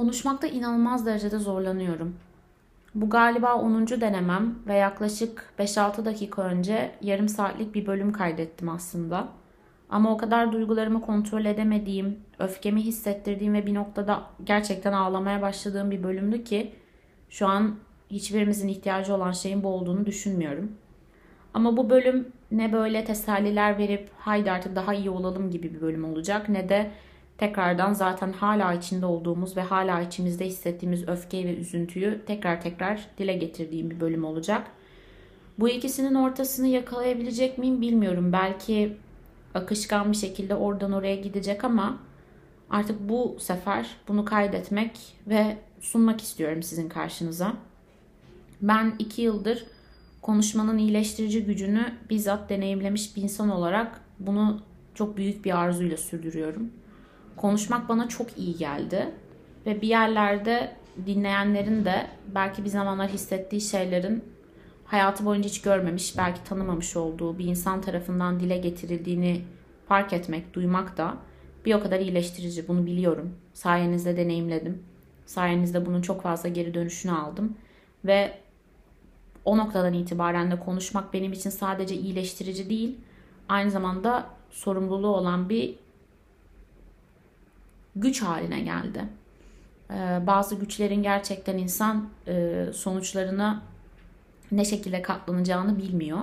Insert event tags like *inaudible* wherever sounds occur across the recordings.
Konuşmakta inanılmaz derecede zorlanıyorum. Bu galiba 10. denemem ve yaklaşık 5-6 dakika önce yarım saatlik bir bölüm kaydettim aslında. Ama o kadar duygularımı kontrol edemediğim, öfkemi hissettirdiğim ve bir noktada gerçekten ağlamaya başladığım bir bölümdü ki şu an hiçbirimizin ihtiyacı olan şeyin bu olduğunu düşünmüyorum. Ama bu bölüm ne böyle teselliler verip haydi artık daha iyi olalım gibi bir bölüm olacak ne de tekrardan zaten hala içinde olduğumuz ve hala içimizde hissettiğimiz öfkeyi ve üzüntüyü tekrar tekrar dile getirdiğim bir bölüm olacak. Bu ikisinin ortasını yakalayabilecek miyim bilmiyorum. Belki akışkan bir şekilde oradan oraya gidecek ama artık bu sefer bunu kaydetmek ve sunmak istiyorum sizin karşınıza. Ben iki yıldır konuşmanın iyileştirici gücünü bizzat deneyimlemiş bir insan olarak bunu çok büyük bir arzuyla sürdürüyorum. Konuşmak bana çok iyi geldi ve bir yerlerde dinleyenlerin de belki bir zamanlar hissettiği şeylerin hayatı boyunca hiç görmemiş, belki tanımamış olduğu bir insan tarafından dile getirildiğini fark etmek, duymak da bir o kadar iyileştirici. Bunu biliyorum. Sayenizde deneyimledim. Sayenizde bunun çok fazla geri dönüşünü aldım. Ve o noktadan itibaren de konuşmak benim için sadece iyileştirici değil, aynı zamanda sorumluluğu olan bir güç haline geldi. Ee, bazı güçlerin gerçekten insan e, sonuçlarına ne şekilde katlanacağını bilmiyor.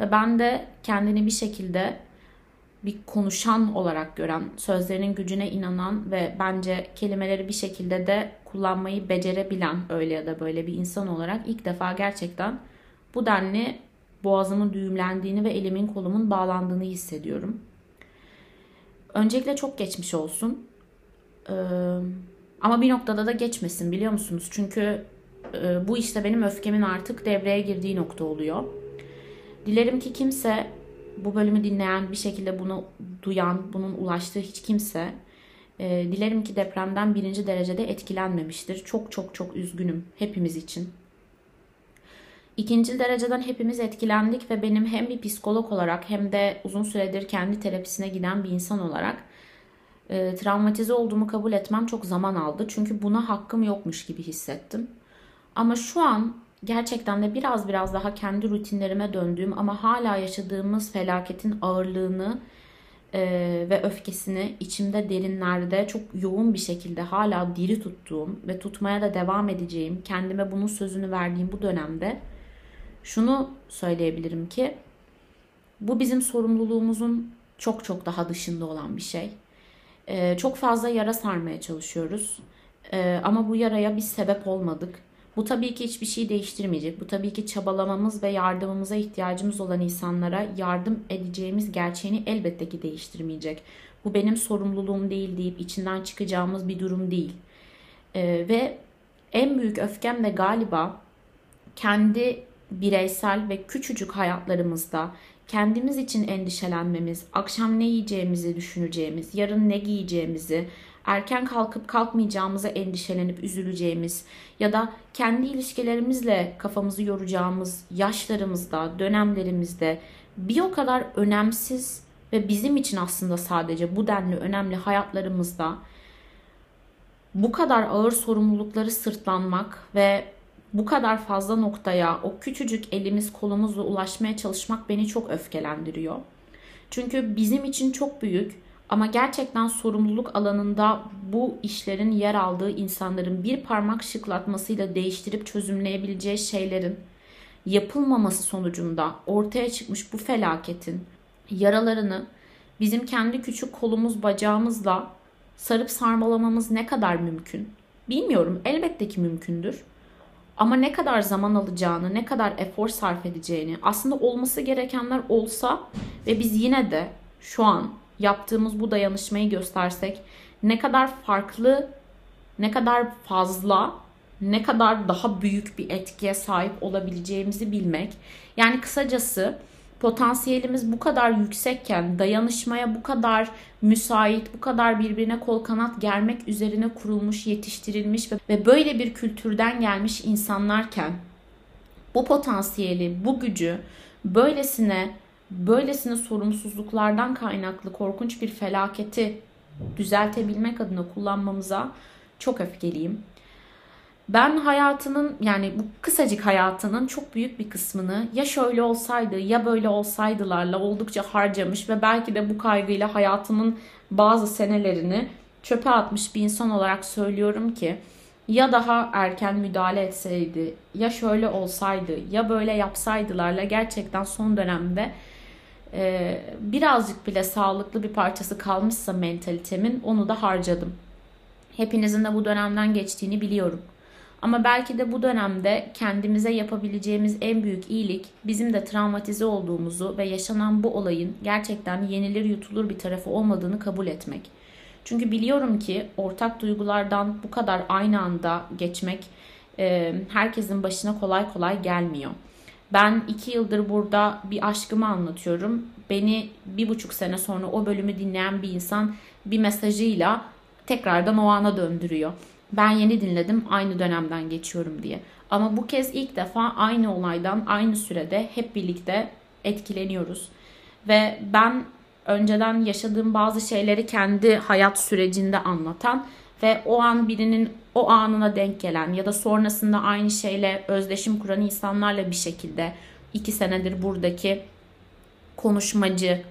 Ve ben de kendini bir şekilde bir konuşan olarak gören, sözlerinin gücüne inanan ve bence kelimeleri bir şekilde de kullanmayı becerebilen öyle ya da böyle bir insan olarak ilk defa gerçekten bu denli boğazımın düğümlendiğini ve elimin kolumun bağlandığını hissediyorum. Öncelikle çok geçmiş olsun. Ama bir noktada da geçmesin biliyor musunuz? Çünkü bu işte benim öfkemin artık devreye girdiği nokta oluyor. Dilerim ki kimse bu bölümü dinleyen bir şekilde bunu duyan, bunun ulaştığı hiç kimse dilerim ki depremden birinci derecede etkilenmemiştir. Çok çok çok üzgünüm hepimiz için. İkinci dereceden hepimiz etkilendik ve benim hem bir psikolog olarak hem de uzun süredir kendi terapisine giden bir insan olarak e, travmatize olduğumu kabul etmem çok zaman aldı. Çünkü buna hakkım yokmuş gibi hissettim. Ama şu an gerçekten de biraz biraz daha kendi rutinlerime döndüğüm ama hala yaşadığımız felaketin ağırlığını e, ve öfkesini içimde derinlerde çok yoğun bir şekilde hala diri tuttuğum ve tutmaya da devam edeceğim, kendime bunun sözünü verdiğim bu dönemde şunu söyleyebilirim ki bu bizim sorumluluğumuzun çok çok daha dışında olan bir şey. E, çok fazla yara sarmaya çalışıyoruz. E, ama bu yaraya biz sebep olmadık bu tabii ki hiçbir şey değiştirmeyecek. Bu tabii ki çabalamamız ve yardımımıza ihtiyacımız olan insanlara yardım edeceğimiz gerçeğini elbette ki değiştirmeyecek. Bu benim sorumluluğum değil deyip içinden çıkacağımız bir durum değil. Ee, ve en büyük öfkem de galiba kendi bireysel ve küçücük hayatlarımızda kendimiz için endişelenmemiz, akşam ne yiyeceğimizi düşüneceğimiz, yarın ne giyeceğimizi, erken kalkıp kalkmayacağımıza endişelenip üzüleceğimiz ya da kendi ilişkilerimizle kafamızı yoracağımız yaşlarımızda, dönemlerimizde bir o kadar önemsiz ve bizim için aslında sadece bu denli önemli hayatlarımızda bu kadar ağır sorumlulukları sırtlanmak ve bu kadar fazla noktaya o küçücük elimiz kolumuzla ulaşmaya çalışmak beni çok öfkelendiriyor. Çünkü bizim için çok büyük ama gerçekten sorumluluk alanında bu işlerin yer aldığı insanların bir parmak şıklatmasıyla değiştirip çözümleyebileceği şeylerin yapılmaması sonucunda ortaya çıkmış bu felaketin yaralarını bizim kendi küçük kolumuz bacağımızla sarıp sarmalamamız ne kadar mümkün? Bilmiyorum. Elbette ki mümkündür. Ama ne kadar zaman alacağını, ne kadar efor sarf edeceğini, aslında olması gerekenler olsa ve biz yine de şu an yaptığımız bu dayanışmayı göstersek ne kadar farklı, ne kadar fazla, ne kadar daha büyük bir etkiye sahip olabileceğimizi bilmek. Yani kısacası potansiyelimiz bu kadar yüksekken, dayanışmaya bu kadar müsait, bu kadar birbirine kol kanat germek üzerine kurulmuş, yetiştirilmiş ve böyle bir kültürden gelmiş insanlarken bu potansiyeli, bu gücü böylesine böylesine sorumsuzluklardan kaynaklı korkunç bir felaketi düzeltebilmek adına kullanmamıza çok öfkeliyim. Ben hayatının yani bu kısacık hayatının çok büyük bir kısmını ya şöyle olsaydı ya böyle olsaydılarla oldukça harcamış ve belki de bu kaygıyla hayatımın bazı senelerini çöpe atmış bir insan olarak söylüyorum ki ya daha erken müdahale etseydi ya şöyle olsaydı ya böyle yapsaydılarla gerçekten son dönemde e, birazcık bile sağlıklı bir parçası kalmışsa mentalitemin onu da harcadım. Hepinizin de bu dönemden geçtiğini biliyorum. Ama belki de bu dönemde kendimize yapabileceğimiz en büyük iyilik bizim de travmatize olduğumuzu ve yaşanan bu olayın gerçekten yenilir yutulur bir tarafı olmadığını kabul etmek. Çünkü biliyorum ki ortak duygulardan bu kadar aynı anda geçmek e, herkesin başına kolay kolay gelmiyor. Ben iki yıldır burada bir aşkımı anlatıyorum. Beni bir buçuk sene sonra o bölümü dinleyen bir insan bir mesajıyla tekrardan o ana döndürüyor. Ben yeni dinledim aynı dönemden geçiyorum diye. Ama bu kez ilk defa aynı olaydan aynı sürede hep birlikte etkileniyoruz. Ve ben önceden yaşadığım bazı şeyleri kendi hayat sürecinde anlatan ve o an birinin o anına denk gelen ya da sonrasında aynı şeyle özdeşim kuran insanlarla bir şekilde iki senedir buradaki konuşmacı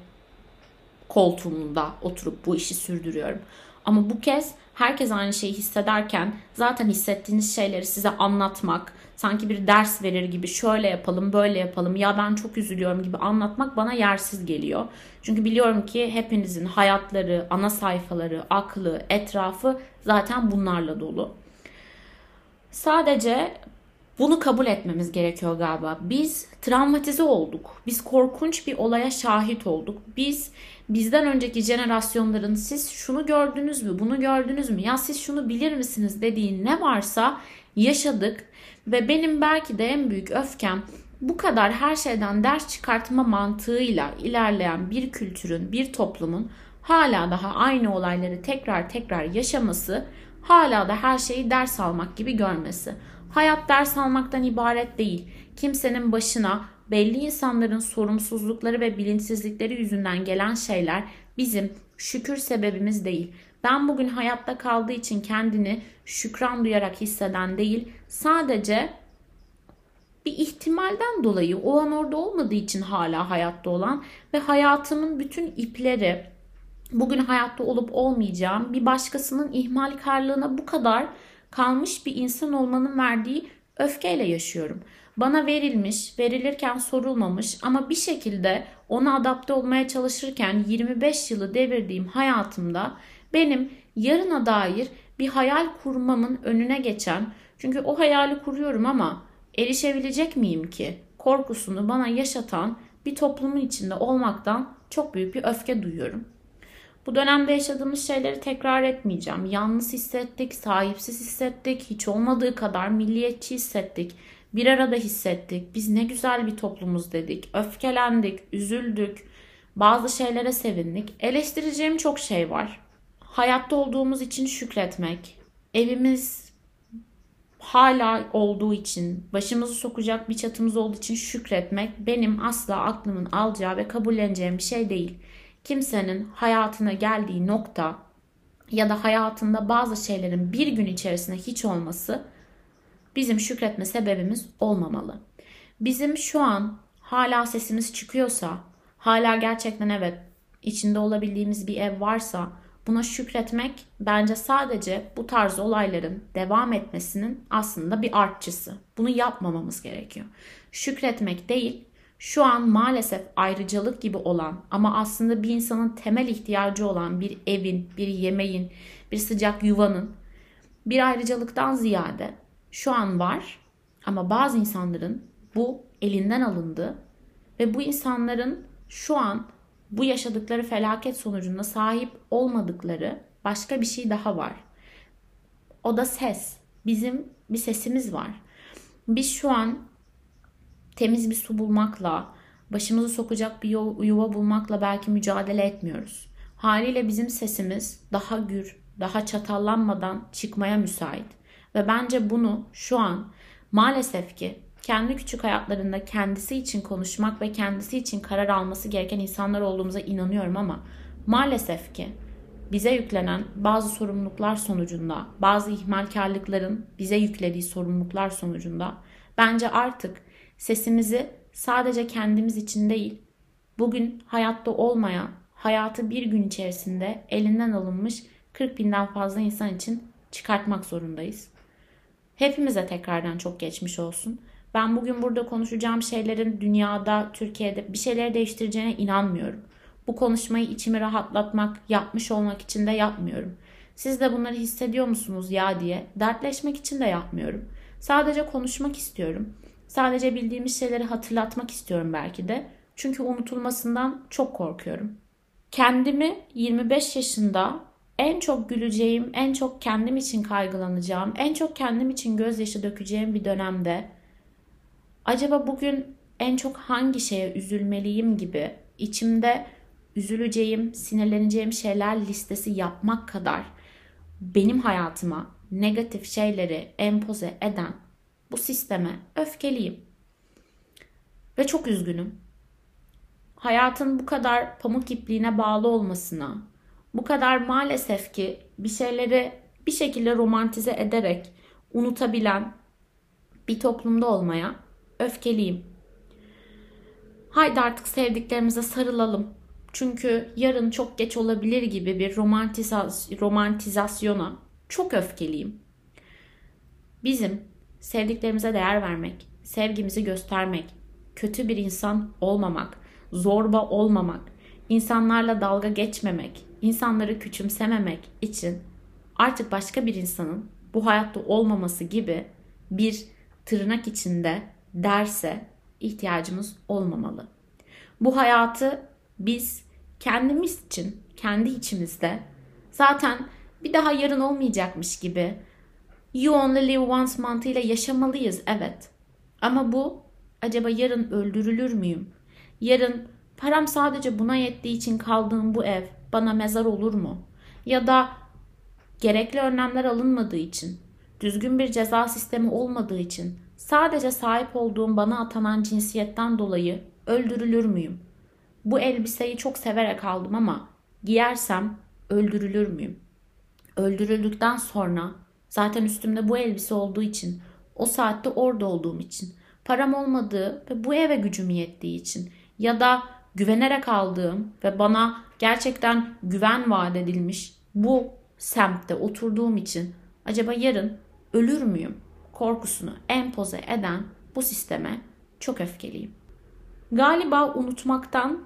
koltuğunda oturup bu işi sürdürüyorum. Ama bu kez herkes aynı şeyi hissederken zaten hissettiğiniz şeyleri size anlatmak, sanki bir ders verir gibi şöyle yapalım, böyle yapalım, ya ben çok üzülüyorum gibi anlatmak bana yersiz geliyor. Çünkü biliyorum ki hepinizin hayatları, ana sayfaları, aklı, etrafı zaten bunlarla dolu. Sadece bunu kabul etmemiz gerekiyor galiba. Biz travmatize olduk. Biz korkunç bir olaya şahit olduk. Biz bizden önceki jenerasyonların siz şunu gördünüz mü, bunu gördünüz mü, ya siz şunu bilir misiniz dediği ne varsa yaşadık ve benim belki de en büyük öfkem bu kadar her şeyden ders çıkartma mantığıyla ilerleyen bir kültürün, bir toplumun hala daha aynı olayları tekrar tekrar yaşaması, hala da her şeyi ders almak gibi görmesi. Hayat ders almaktan ibaret değil. Kimsenin başına belli insanların sorumsuzlukları ve bilinçsizlikleri yüzünden gelen şeyler bizim şükür sebebimiz değil. Ben bugün hayatta kaldığı için kendini şükran duyarak hisseden değil, sadece bir ihtimalden dolayı o an orada olmadığı için hala hayatta olan ve hayatımın bütün ipleri bugün hayatta olup olmayacağım bir başkasının ihmalkarlığına bu kadar kalmış bir insan olmanın verdiği öfkeyle yaşıyorum. Bana verilmiş, verilirken sorulmamış ama bir şekilde ona adapte olmaya çalışırken 25 yılı devirdiğim hayatımda benim yarına dair bir hayal kurmamın önüne geçen çünkü o hayali kuruyorum ama erişebilecek miyim ki korkusunu bana yaşatan bir toplumun içinde olmaktan çok büyük bir öfke duyuyorum. Bu dönemde yaşadığımız şeyleri tekrar etmeyeceğim. Yalnız hissettik, sahipsiz hissettik, hiç olmadığı kadar milliyetçi hissettik. Bir arada hissettik. Biz ne güzel bir toplumuz dedik. Öfkelendik, üzüldük. Bazı şeylere sevindik. Eleştireceğim çok şey var. Hayatta olduğumuz için şükretmek, evimiz hala olduğu için, başımızı sokacak bir çatımız olduğu için şükretmek benim asla aklımın alacağı ve kabulleneceğim bir şey değil kimsenin hayatına geldiği nokta ya da hayatında bazı şeylerin bir gün içerisinde hiç olması bizim şükretme sebebimiz olmamalı. Bizim şu an hala sesimiz çıkıyorsa, hala gerçekten evet içinde olabildiğimiz bir ev varsa buna şükretmek bence sadece bu tarz olayların devam etmesinin aslında bir artçısı. Bunu yapmamamız gerekiyor. Şükretmek değil, şu an maalesef ayrıcalık gibi olan ama aslında bir insanın temel ihtiyacı olan bir evin, bir yemeğin, bir sıcak yuvanın bir ayrıcalıktan ziyade şu an var ama bazı insanların bu elinden alındı ve bu insanların şu an bu yaşadıkları felaket sonucunda sahip olmadıkları başka bir şey daha var. O da ses. Bizim bir sesimiz var. Biz şu an temiz bir su bulmakla, başımızı sokacak bir yuva bulmakla belki mücadele etmiyoruz. Haliyle bizim sesimiz daha gür, daha çatallanmadan çıkmaya müsait. Ve bence bunu şu an maalesef ki kendi küçük hayatlarında kendisi için konuşmak ve kendisi için karar alması gereken insanlar olduğumuza inanıyorum ama maalesef ki bize yüklenen bazı sorumluluklar sonucunda, bazı ihmalkarlıkların bize yüklediği sorumluluklar sonucunda bence artık sesimizi sadece kendimiz için değil, bugün hayatta olmayan, hayatı bir gün içerisinde elinden alınmış 40 binden fazla insan için çıkartmak zorundayız. Hepimize tekrardan çok geçmiş olsun. Ben bugün burada konuşacağım şeylerin dünyada, Türkiye'de bir şeyleri değiştireceğine inanmıyorum. Bu konuşmayı içimi rahatlatmak, yapmış olmak için de yapmıyorum. Siz de bunları hissediyor musunuz ya diye dertleşmek için de yapmıyorum. Sadece konuşmak istiyorum. Sadece bildiğimiz şeyleri hatırlatmak istiyorum belki de. Çünkü unutulmasından çok korkuyorum. Kendimi 25 yaşında en çok güleceğim, en çok kendim için kaygılanacağım, en çok kendim için gözyaşı dökeceğim bir dönemde acaba bugün en çok hangi şeye üzülmeliyim gibi içimde üzüleceğim, sinirleneceğim şeyler listesi yapmak kadar benim hayatıma negatif şeyleri empoze eden bu sisteme öfkeliyim. Ve çok üzgünüm. Hayatın bu kadar pamuk ipliğine bağlı olmasına, bu kadar maalesef ki bir şeyleri bir şekilde romantize ederek unutabilen bir toplumda olmaya öfkeliyim. Haydi artık sevdiklerimize sarılalım. Çünkü yarın çok geç olabilir gibi bir romantizas romantizasyona çok öfkeliyim. Bizim sevdiklerimize değer vermek, sevgimizi göstermek, kötü bir insan olmamak, zorba olmamak, insanlarla dalga geçmemek, insanları küçümsememek için artık başka bir insanın bu hayatta olmaması gibi bir tırnak içinde derse ihtiyacımız olmamalı. Bu hayatı biz kendimiz için, kendi içimizde zaten bir daha yarın olmayacakmış gibi you only live once mantığıyla yaşamalıyız evet. Ama bu acaba yarın öldürülür müyüm? Yarın param sadece buna yettiği için kaldığım bu ev bana mezar olur mu? Ya da gerekli önlemler alınmadığı için, düzgün bir ceza sistemi olmadığı için sadece sahip olduğum bana atanan cinsiyetten dolayı öldürülür müyüm? Bu elbiseyi çok severek aldım ama giyersem öldürülür müyüm? Öldürüldükten sonra zaten üstümde bu elbise olduğu için, o saatte orada olduğum için, param olmadığı ve bu eve gücüm yettiği için ya da güvenerek aldığım ve bana gerçekten güven vaat edilmiş bu semtte oturduğum için acaba yarın ölür müyüm korkusunu empoze eden bu sisteme çok öfkeliyim. Galiba unutmaktan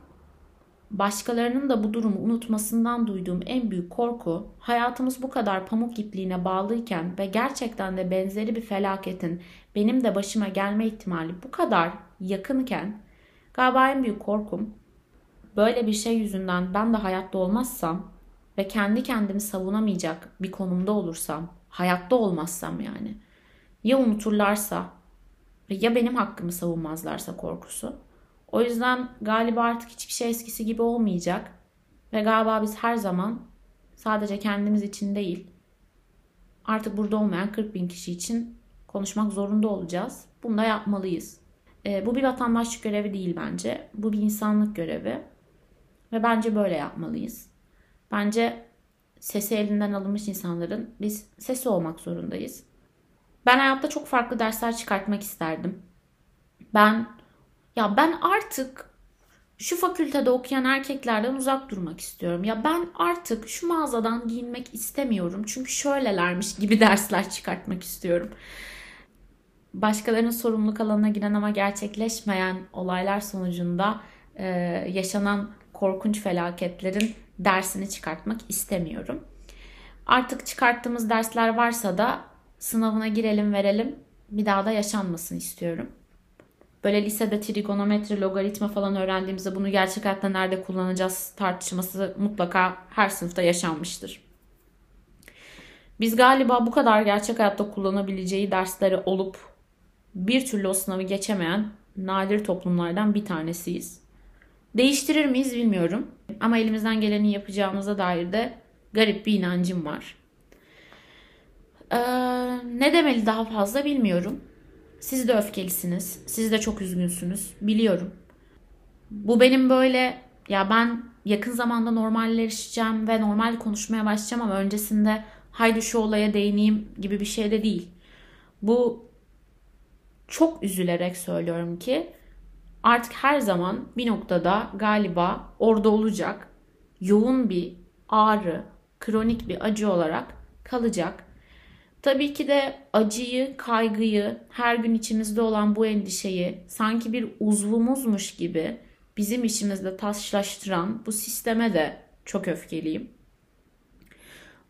başkalarının da bu durumu unutmasından duyduğum en büyük korku hayatımız bu kadar pamuk ipliğine bağlıyken ve gerçekten de benzeri bir felaketin benim de başıma gelme ihtimali bu kadar yakınken galiba en büyük korkum böyle bir şey yüzünden ben de hayatta olmazsam ve kendi kendimi savunamayacak bir konumda olursam, hayatta olmazsam yani ya unuturlarsa ya benim hakkımı savunmazlarsa korkusu. O yüzden galiba artık hiçbir şey eskisi gibi olmayacak. Ve galiba biz her zaman sadece kendimiz için değil, artık burada olmayan 40 bin kişi için konuşmak zorunda olacağız. Bunu da yapmalıyız. E, bu bir vatandaşlık görevi değil bence. Bu bir insanlık görevi. Ve bence böyle yapmalıyız. Bence sesi elinden alınmış insanların biz sesi olmak zorundayız. Ben hayatta çok farklı dersler çıkartmak isterdim. Ben ya ben artık şu fakültede okuyan erkeklerden uzak durmak istiyorum. Ya ben artık şu mağazadan giyinmek istemiyorum. Çünkü şöylelermiş gibi *laughs* dersler çıkartmak istiyorum. Başkalarının sorumluluk alanına giren ama gerçekleşmeyen olaylar sonucunda e, yaşanan korkunç felaketlerin dersini çıkartmak istemiyorum. Artık çıkarttığımız dersler varsa da sınavına girelim verelim bir daha da yaşanmasın istiyorum. Böyle lisede trigonometri, logaritma falan öğrendiğimizde bunu gerçek hayatta nerede kullanacağız tartışması mutlaka her sınıfta yaşanmıştır. Biz galiba bu kadar gerçek hayatta kullanabileceği dersleri olup bir türlü o sınavı geçemeyen nadir toplumlardan bir tanesiyiz. Değiştirir miyiz bilmiyorum. Ama elimizden geleni yapacağımıza dair de garip bir inancım var. Ee, ne demeli daha fazla bilmiyorum. Siz de öfkelisiniz. Siz de çok üzgünsünüz. Biliyorum. Bu benim böyle ya ben yakın zamanda normalleşeceğim ve normal konuşmaya başlayacağım ama öncesinde haydi şu olaya değineyim gibi bir şey de değil. Bu çok üzülerek söylüyorum ki artık her zaman bir noktada galiba orada olacak. Yoğun bir ağrı, kronik bir acı olarak kalacak. Tabii ki de acıyı, kaygıyı, her gün içimizde olan bu endişeyi sanki bir uzvumuzmuş gibi bizim içimizde taşlaştıran bu sisteme de çok öfkeliyim.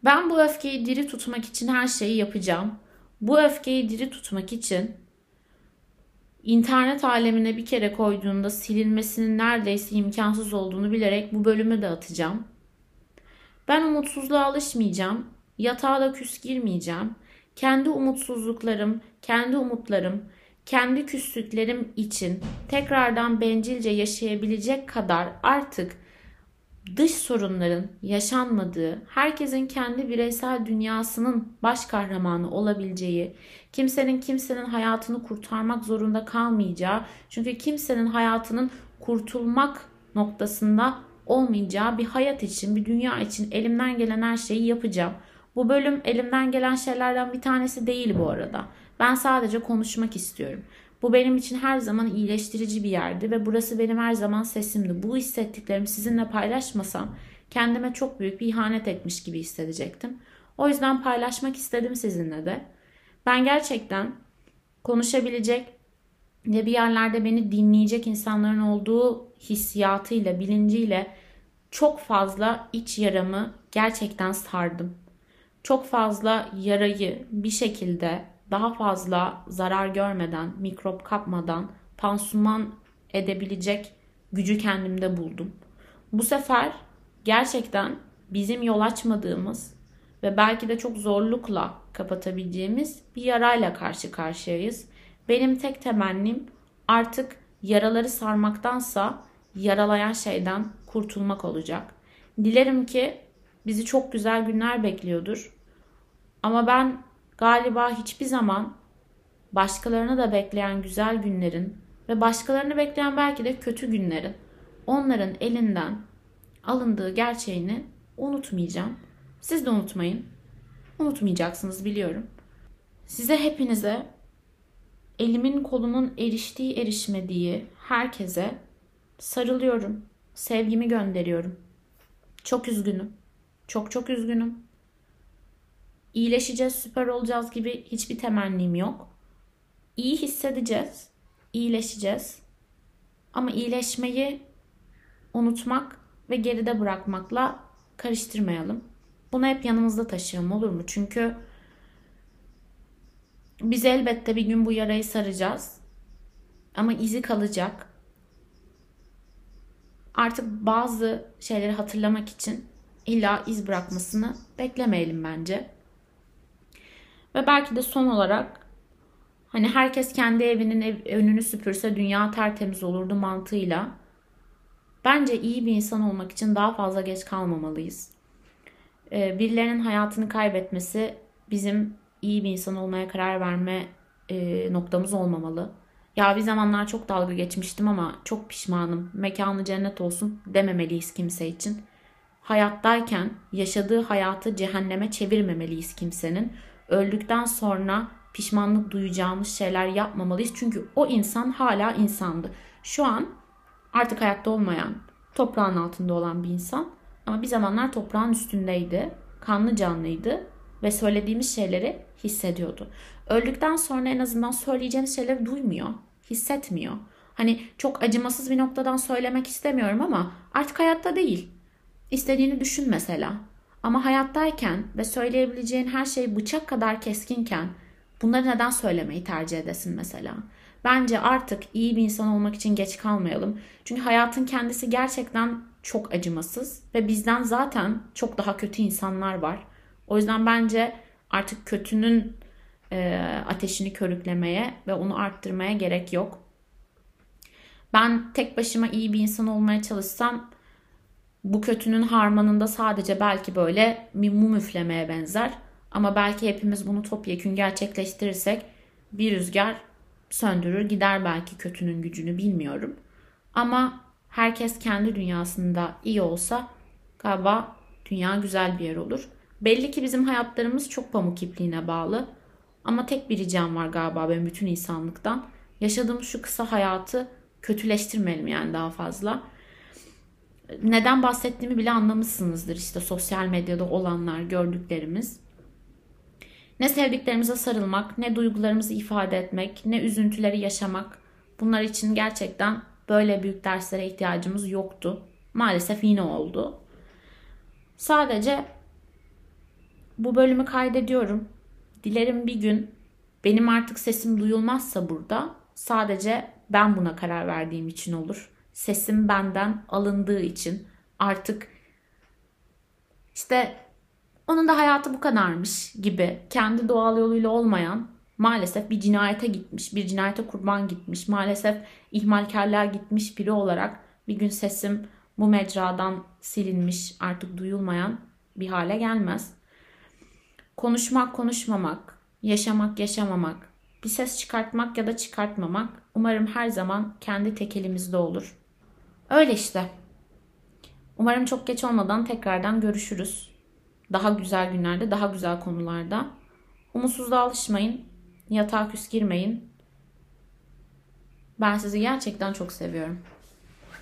Ben bu öfkeyi diri tutmak için her şeyi yapacağım. Bu öfkeyi diri tutmak için internet alemine bir kere koyduğunda silinmesinin neredeyse imkansız olduğunu bilerek bu bölümü de atacağım. Ben umutsuzluğa alışmayacağım. Yatağa da küs girmeyeceğim. Kendi umutsuzluklarım, kendi umutlarım, kendi küslüklerim için tekrardan bencilce yaşayabilecek kadar artık dış sorunların yaşanmadığı, herkesin kendi bireysel dünyasının baş kahramanı olabileceği, kimsenin kimsenin hayatını kurtarmak zorunda kalmayacağı, çünkü kimsenin hayatının kurtulmak noktasında olmayacağı bir hayat için, bir dünya için elimden gelen her şeyi yapacağım. Bu bölüm elimden gelen şeylerden bir tanesi değil bu arada. Ben sadece konuşmak istiyorum. Bu benim için her zaman iyileştirici bir yerdi ve burası benim her zaman sesimdi. Bu hissettiklerimi sizinle paylaşmasam kendime çok büyük bir ihanet etmiş gibi hissedecektim. O yüzden paylaşmak istedim sizinle de. Ben gerçekten konuşabilecek ve bir yerlerde beni dinleyecek insanların olduğu hissiyatıyla, bilinciyle çok fazla iç yaramı gerçekten sardım. Çok fazla yarayı bir şekilde daha fazla zarar görmeden, mikrop kapmadan pansuman edebilecek gücü kendimde buldum. Bu sefer gerçekten bizim yol açmadığımız ve belki de çok zorlukla kapatabileceğimiz bir yarayla karşı karşıyayız. Benim tek temennim artık yaraları sarmaktansa yaralayan şeyden kurtulmak olacak. Dilerim ki bizi çok güzel günler bekliyordur. Ama ben galiba hiçbir zaman başkalarını da bekleyen güzel günlerin ve başkalarını bekleyen belki de kötü günlerin onların elinden alındığı gerçeğini unutmayacağım. Siz de unutmayın. Unutmayacaksınız biliyorum. Size hepinize elimin kolunun eriştiği erişmediği herkese sarılıyorum. Sevgimi gönderiyorum. Çok üzgünüm. Çok çok üzgünüm iyileşeceğiz, süper olacağız gibi hiçbir temennim yok. İyi hissedeceğiz, iyileşeceğiz. Ama iyileşmeyi unutmak ve geride bırakmakla karıştırmayalım. Bunu hep yanımızda taşıyalım olur mu? Çünkü biz elbette bir gün bu yarayı saracağız. Ama izi kalacak. Artık bazı şeyleri hatırlamak için illa iz bırakmasını beklemeyelim bence. Ve belki de son olarak hani herkes kendi evinin ev, önünü süpürse dünya tertemiz olurdu mantığıyla bence iyi bir insan olmak için daha fazla geç kalmamalıyız. Ee, birilerinin hayatını kaybetmesi bizim iyi bir insan olmaya karar verme e, noktamız olmamalı. Ya bir zamanlar çok dalga geçmiştim ama çok pişmanım. Mekanı cennet olsun dememeliyiz kimse için. Hayattayken yaşadığı hayatı cehenneme çevirmemeliyiz kimsenin öldükten sonra pişmanlık duyacağımız şeyler yapmamalıyız. Çünkü o insan hala insandı. Şu an artık hayatta olmayan, toprağın altında olan bir insan ama bir zamanlar toprağın üstündeydi. Kanlı canlıydı ve söylediğimiz şeyleri hissediyordu. Öldükten sonra en azından söyleyeceğimiz şeyleri duymuyor, hissetmiyor. Hani çok acımasız bir noktadan söylemek istemiyorum ama artık hayatta değil. İstediğini düşün mesela. Ama hayattayken ve söyleyebileceğin her şey bıçak kadar keskinken bunları neden söylemeyi tercih edesin mesela? Bence artık iyi bir insan olmak için geç kalmayalım. Çünkü hayatın kendisi gerçekten çok acımasız ve bizden zaten çok daha kötü insanlar var. O yüzden bence artık kötünün e, ateşini körüklemeye ve onu arttırmaya gerek yok. Ben tek başıma iyi bir insan olmaya çalışsam bu kötünün harmanında sadece belki böyle bir mum üflemeye benzer. Ama belki hepimiz bunu topyekün gerçekleştirirsek bir rüzgar söndürür gider belki kötünün gücünü bilmiyorum. Ama herkes kendi dünyasında iyi olsa galiba dünya güzel bir yer olur. Belli ki bizim hayatlarımız çok pamuk ipliğine bağlı. Ama tek bir ricam var galiba benim bütün insanlıktan. Yaşadığımız şu kısa hayatı kötüleştirmeyelim yani daha fazla. Neden bahsettiğimi bile anlamışsınızdır işte sosyal medyada olanlar, gördüklerimiz. Ne sevdiklerimize sarılmak, ne duygularımızı ifade etmek, ne üzüntüleri yaşamak. Bunlar için gerçekten böyle büyük derslere ihtiyacımız yoktu. Maalesef yine oldu. Sadece bu bölümü kaydediyorum. Dilerim bir gün benim artık sesim duyulmazsa burada sadece ben buna karar verdiğim için olur. Sesim benden alındığı için artık işte onun da hayatı bu kadarmış gibi kendi doğal yoluyla olmayan maalesef bir cinayete gitmiş, bir cinayete kurban gitmiş, maalesef ihmalkarlığa gitmiş biri olarak bir gün sesim bu mecradan silinmiş, artık duyulmayan bir hale gelmez. Konuşmak, konuşmamak, yaşamak, yaşamamak, bir ses çıkartmak ya da çıkartmamak umarım her zaman kendi tek elimizde olur. Öyle işte. Umarım çok geç olmadan tekrardan görüşürüz. Daha güzel günlerde, daha güzel konularda. Umutsuzluğa alışmayın. Yatağa küs girmeyin. Ben sizi gerçekten çok seviyorum.